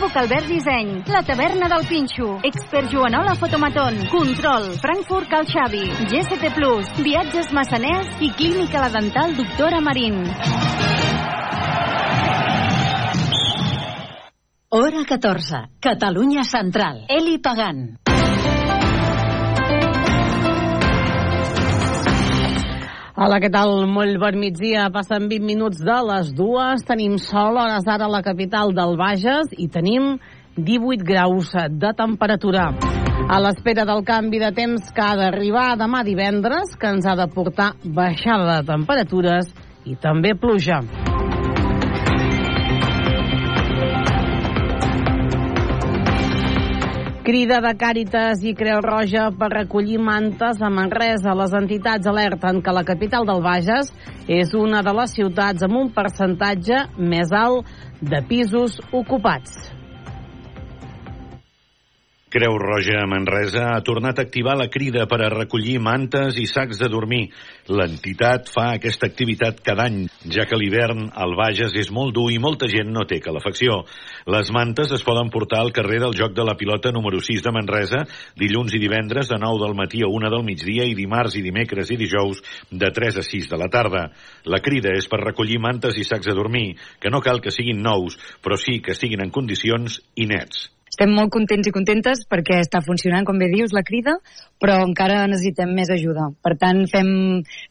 Equívoc Albert Disseny, La Taverna del Pinxo, Expert Joanola Fotomaton, Control, Frankfurt Cal Xavi, GST Plus, Viatges Massaners i Clínica La Dental Doctora Marín. Hora 14. Catalunya Central. Eli Pagant. Hola, què tal? Molt bon migdia. Passen 20 minuts de les dues. Tenim sol, hores ara a la capital del Bages i tenim 18 graus de temperatura. A l'espera del canvi de temps que ha d'arribar demà divendres, que ens ha de portar baixada de temperatures i també pluja. Crida de Càritas i Creu Roja per recollir mantes a Manresa. Les entitats alerten que la capital del Bages és una de les ciutats amb un percentatge més alt de pisos ocupats. Creu Roja Manresa ha tornat a activar la crida per a recollir mantes i sacs de dormir. L'entitat fa aquesta activitat cada any, ja que l'hivern al Bages és molt dur i molta gent no té calefacció. Les mantes es poden portar al carrer del Joc de la Pilota número 6 de Manresa dilluns i divendres de 9 del matí a 1 del migdia i dimarts i dimecres i dijous de 3 a 6 de la tarda. La crida és per recollir mantes i sacs de dormir, que no cal que siguin nous, però sí que siguin en condicions i nets. Estem molt contents i contentes perquè està funcionant, com bé dius, la crida, però encara necessitem més ajuda. Per tant, fem,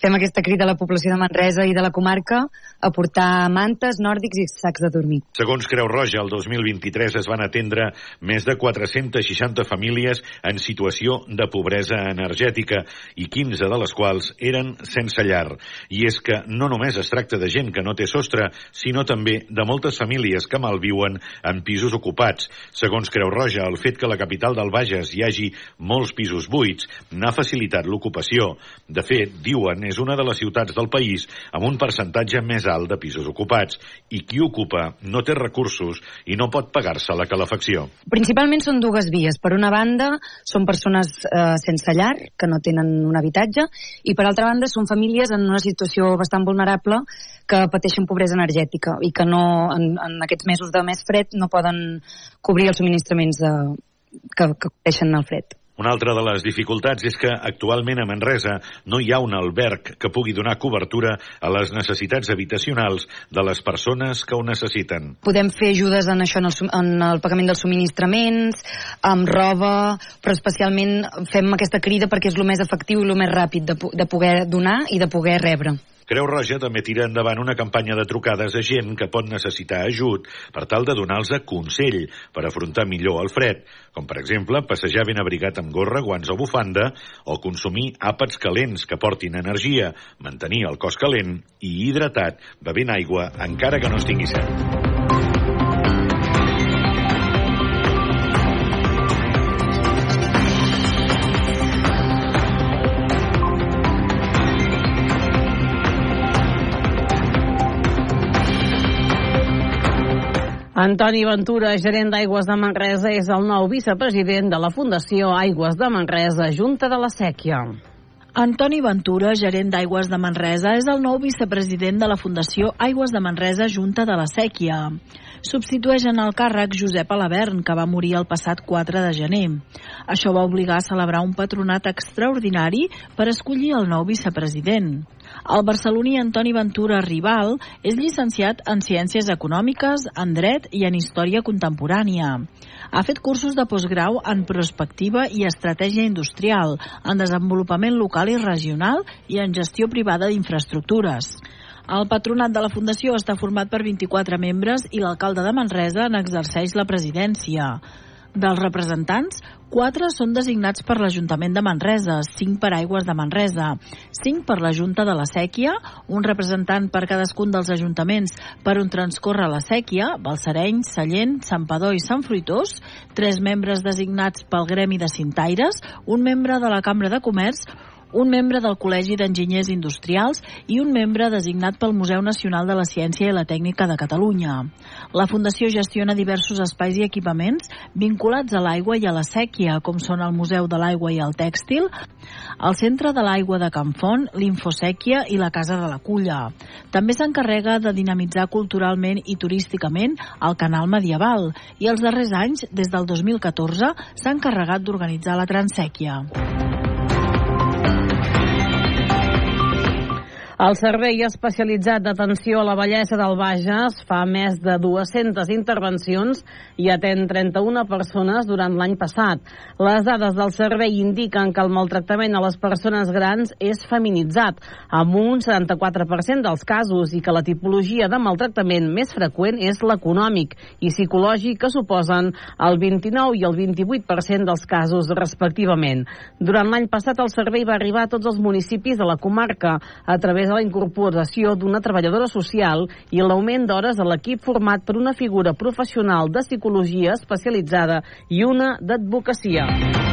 fem aquesta crida a la població de Manresa i de la comarca a portar mantes, nòrdics i sacs de dormir. Segons Creu Roja, el 2023 es van atendre més de 460 famílies en situació de pobresa energètica i 15 de les quals eren sense llar. I és que no només es tracta de gent que no té sostre, sinó també de moltes famílies que malviuen en pisos ocupats. Segons Creu Roja, el fet que la capital del Bages hi hagi molts pisos buits n'ha facilitat l'ocupació. De fet, diuen, és una de les ciutats del país amb un percentatge més alt de pisos ocupats i qui ocupa no té recursos i no pot pagar-se la calefacció. Principalment són dues vies. Per una banda, són persones eh, sense llar, que no tenen un habitatge, i per altra banda són famílies en una situació bastant vulnerable que pateixen pobresa energètica i que no, en, en aquests mesos de més fred no poden cobrir els subministraments de, que, que pateixen el fred. Una altra de les dificultats és que actualment a Manresa no hi ha un alberg que pugui donar cobertura a les necessitats habitacionals de les persones que ho necessiten. Podem fer ajudes en això, en el, en el pagament dels subministraments, amb roba, però especialment fem aquesta crida perquè és el més efectiu i el més ràpid de, de poder donar i de poder rebre. Creu Roja també tira endavant una campanya de trucades a gent que pot necessitar ajut per tal de donar-los consell per afrontar millor el fred, com per exemple passejar ben abrigat amb gorra, guants o bufanda, o consumir àpats calents que portin energia, mantenir el cos calent i hidratat bevent aigua encara que no estigui set. Antoni Ventura, gerent d'Aigües de Manresa, és el nou vicepresident de la Fundació Aigües de Manresa, Junta de la Sèquia. Antoni Ventura, gerent d'Aigües de Manresa, és el nou vicepresident de la Fundació Aigües de Manresa Junta de la Sèquia. Substitueix en el càrrec Josep Alavern, que va morir el passat 4 de gener. Això va obligar a celebrar un patronat extraordinari per escollir el nou vicepresident. El barceloní Antoni Ventura Rival és llicenciat en Ciències Econòmiques, en Dret i en Història Contemporània. Ha fet cursos de postgrau en Prospectiva i Estratègia Industrial, en Desenvolupament Local i Regional i en Gestió Privada d'Infraestructures. El patronat de la Fundació està format per 24 membres i l'alcalde de Manresa n'exerceix la presidència. Dels representants, quatre són designats per l'Ajuntament de Manresa, cinc per Aigües de Manresa, cinc per la Junta de la Sèquia, un representant per cadascun dels ajuntaments per on transcorre la sèquia, Balsareny, Sallent, Sant Padó i Sant Fruitós, tres membres designats pel Gremi de Cintaires, un membre de la Cambra de Comerç, un membre del Col·legi d'Enginyers Industrials i un membre designat pel Museu Nacional de la Ciència i la Tècnica de Catalunya. La Fundació gestiona diversos espais i equipaments vinculats a l'aigua i a la sèquia, com són el Museu de l'Aigua i el Tèxtil, el Centre de l'Aigua de Can Font, l'Infosèquia i la Casa de la Culla. També s'encarrega de dinamitzar culturalment i turísticament el canal medieval i els darrers anys, des del 2014, s'ha encarregat d'organitzar la Transèquia. El Servei Especialitzat d'Atenció a la Bellesa del Bages fa més de 200 intervencions i atén 31 persones durant l'any passat. Les dades del servei indiquen que el maltractament a les persones grans és feminitzat, amb un 74% dels casos, i que la tipologia de maltractament més freqüent és l'econòmic i psicològic, que suposen el 29 i el 28% dels casos, respectivament. Durant l'any passat, el servei va arribar a tots els municipis de la comarca a través de la incorporació d'una treballadora social i l'augment d'hores a l'equip format per una figura professional de psicologia especialitzada i una d'advocacia.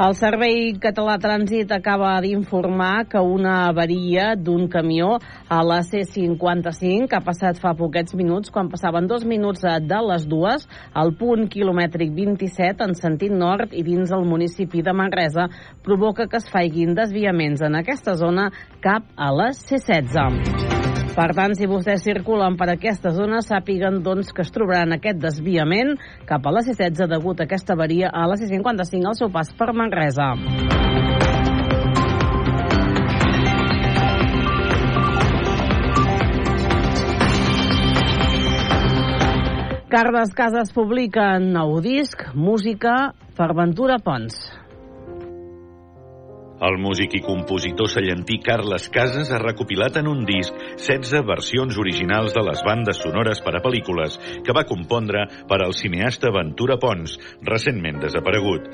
El Servei Català Trànsit acaba d'informar que una avaria d'un camió a la C55 ha passat fa poquets minuts, quan passaven dos minuts de les dues, al punt quilomètric 27 en sentit nord i dins el municipi de Manresa, provoca que es faiguin desviaments en aquesta zona cap a la C16. Per tant, si vostès circulen per aquesta zona, sàpiguen doncs, que es trobaran aquest desviament cap a la C16 degut a aquesta avaria a la C55 al seu pas per Manresa. Carles Casas publica nou disc, música per Ventura Pons. El músic i compositor sallentí Carles Casas ha recopilat en un disc 16 versions originals de les bandes sonores per a pel·lícules que va compondre per al cineasta Ventura Pons, recentment desaparegut.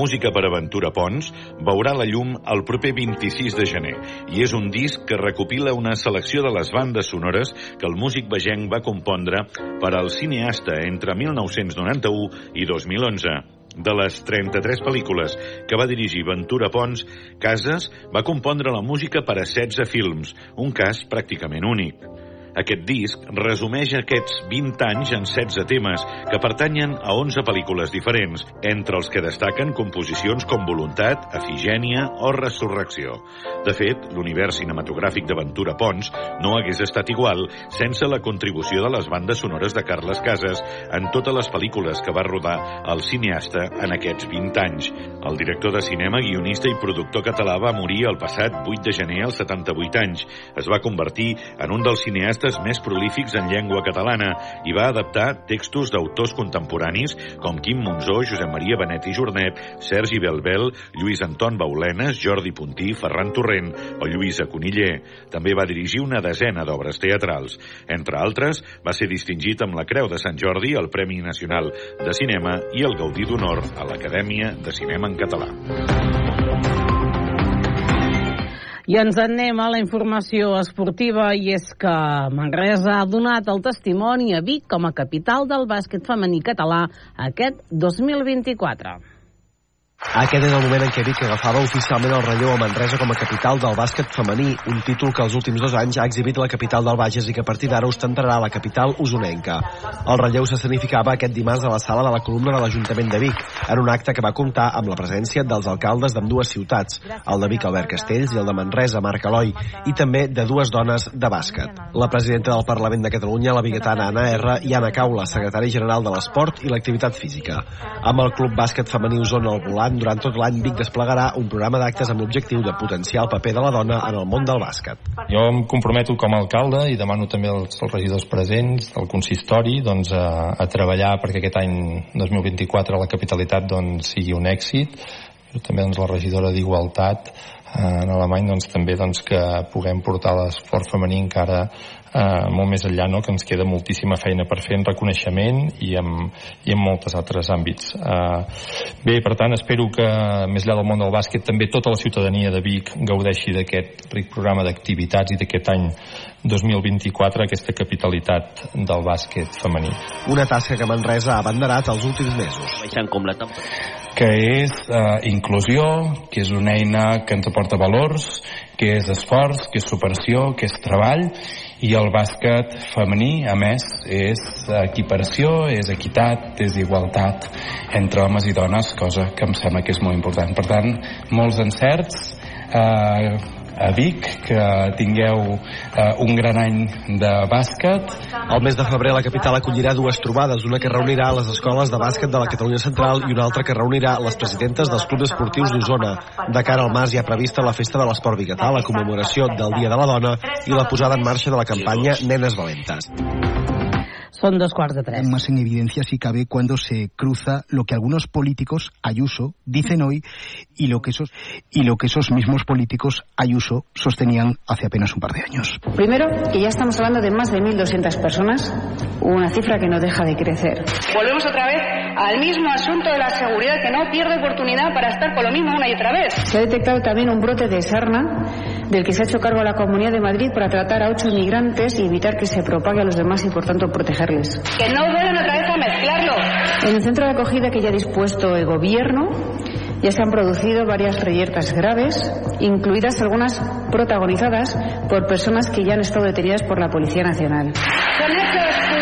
Música per a Ventura Pons veurà la llum el proper 26 de gener i és un disc que recopila una selecció de les bandes sonores que el músic vegenc va compondre per al cineasta entre 1991 i 2011. De les 33 pel·lícules que va dirigir Ventura Pons, Casas va compondre la música per a 16 films, un cas pràcticament únic. Aquest disc resumeix aquests 20 anys en 16 temes que pertanyen a 11 pel·lícules diferents, entre els que destaquen composicions com Voluntat, Efigènia o Resurrecció. De fet, l'univers cinematogràfic de Ventura Pons no hagués estat igual sense la contribució de les bandes sonores de Carles Casas en totes les pel·lícules que va rodar el cineasta en aquests 20 anys. El director de cinema, guionista i productor català va morir el passat 8 de gener als 78 anys. Es va convertir en un dels cineastes artistes més prolífics en llengua catalana i va adaptar textos d'autors contemporanis com Quim Monzó, Josep Maria Benet i Jornet, Sergi Belbel, Lluís Anton Baulenes, Jordi Puntí, Ferran Torrent o Lluïsa Coniller. També va dirigir una desena d'obres teatrals. Entre altres, va ser distingit amb la Creu de Sant Jordi, el Premi Nacional de Cinema i el Gaudí d'Honor a l'Acadèmia de Cinema en Català. I ens anem a la informació esportiva i és que Manresa ha donat el testimoni a Vic com a capital del bàsquet femení català aquest 2024. Aquest és el moment en què Vic agafava oficialment el relleu a Manresa com a capital del bàsquet femení, un títol que els últims dos anys ha exhibit la capital del Bages i que a partir d'ara ostentarà la capital usonenca. El relleu s'escenificava aquest dimarts a la sala de la columna de l'Ajuntament de Vic, en un acte que va comptar amb la presència dels alcaldes d'ambdues ciutats, el de Vic Albert Castells i el de Manresa Marc Eloi, i també de dues dones de bàsquet. La presidenta del Parlament de Catalunya, la biguetana Anna R, i Anna Caula, secretari general de l'Esport i l'Activitat Física. Amb el Club Bàsquet Femení Osona al volant, durant tot l'any Vic desplegarà un programa d'actes amb l'objectiu de potenciar el paper de la dona en el món del bàsquet. Jo em comprometo com a alcalde i demano també als, als regidors presents del consistori doncs, a, a treballar perquè aquest any 2024 la capitalitat doncs, sigui un èxit també doncs, la regidora d'Igualtat eh, en alemany doncs, també doncs, que puguem portar l'esport femení encara eh, molt més enllà, no? que ens queda moltíssima feina per fer en reconeixement i en, i en moltes altres àmbits. Eh, bé, per tant, espero que més enllà del món del bàsquet també tota la ciutadania de Vic gaudeixi d'aquest ric programa d'activitats i d'aquest any 2024 aquesta capitalitat del bàsquet femení. Una tasca que Manresa ha abanderat els últims mesos. com la que és eh, inclusió, que és una eina que ens aporta valors, que és esforç, que és superació, que és treball, i el bàsquet femení, a més, és equiparació, és equitat, és igualtat entre homes i dones, cosa que em sembla que és molt important. Per tant, molts encerts, eh, a Vic, que tingueu eh, un gran any de bàsquet. El mes de febrer la capital acollirà dues trobades, una que reunirà les escoles de bàsquet de la Catalunya Central i una altra que reunirà les presidentes dels clubs esportius d'Osona. De cara al març hi ha prevista la festa de l'esport biguetà, la commemoració del Dia de la Dona i la posada en marxa de la campanya Nenes Valentes. Son dos quarts de tres. Más en evidencia si cabe cuando se cruza lo que algunos políticos, Ayuso, dicen hoy y lo que esos, y lo que esos mismos políticos, Ayuso, sostenían hace apenas un par de años. Primero, que ya estamos hablando de más de 1.200 personas, una cifra que no deja de crecer. Volvemos otra vez al mismo asunto de la seguridad, que no pierde oportunidad para estar con lo mismo una y otra vez. Se ha detectado también un brote de sarna, del que se ha hecho cargo la Comunidad de Madrid para tratar a ocho inmigrantes y evitar que se propague a los demás y, por tanto, protegerles. Que no vuelvan otra vez a mezclarlo. En el centro de acogida que ya ha dispuesto el Gobierno, ya se han producido varias reyertas graves, incluidas algunas protagonizadas por personas que ya han estado detenidas por la Policía Nacional. Son hechos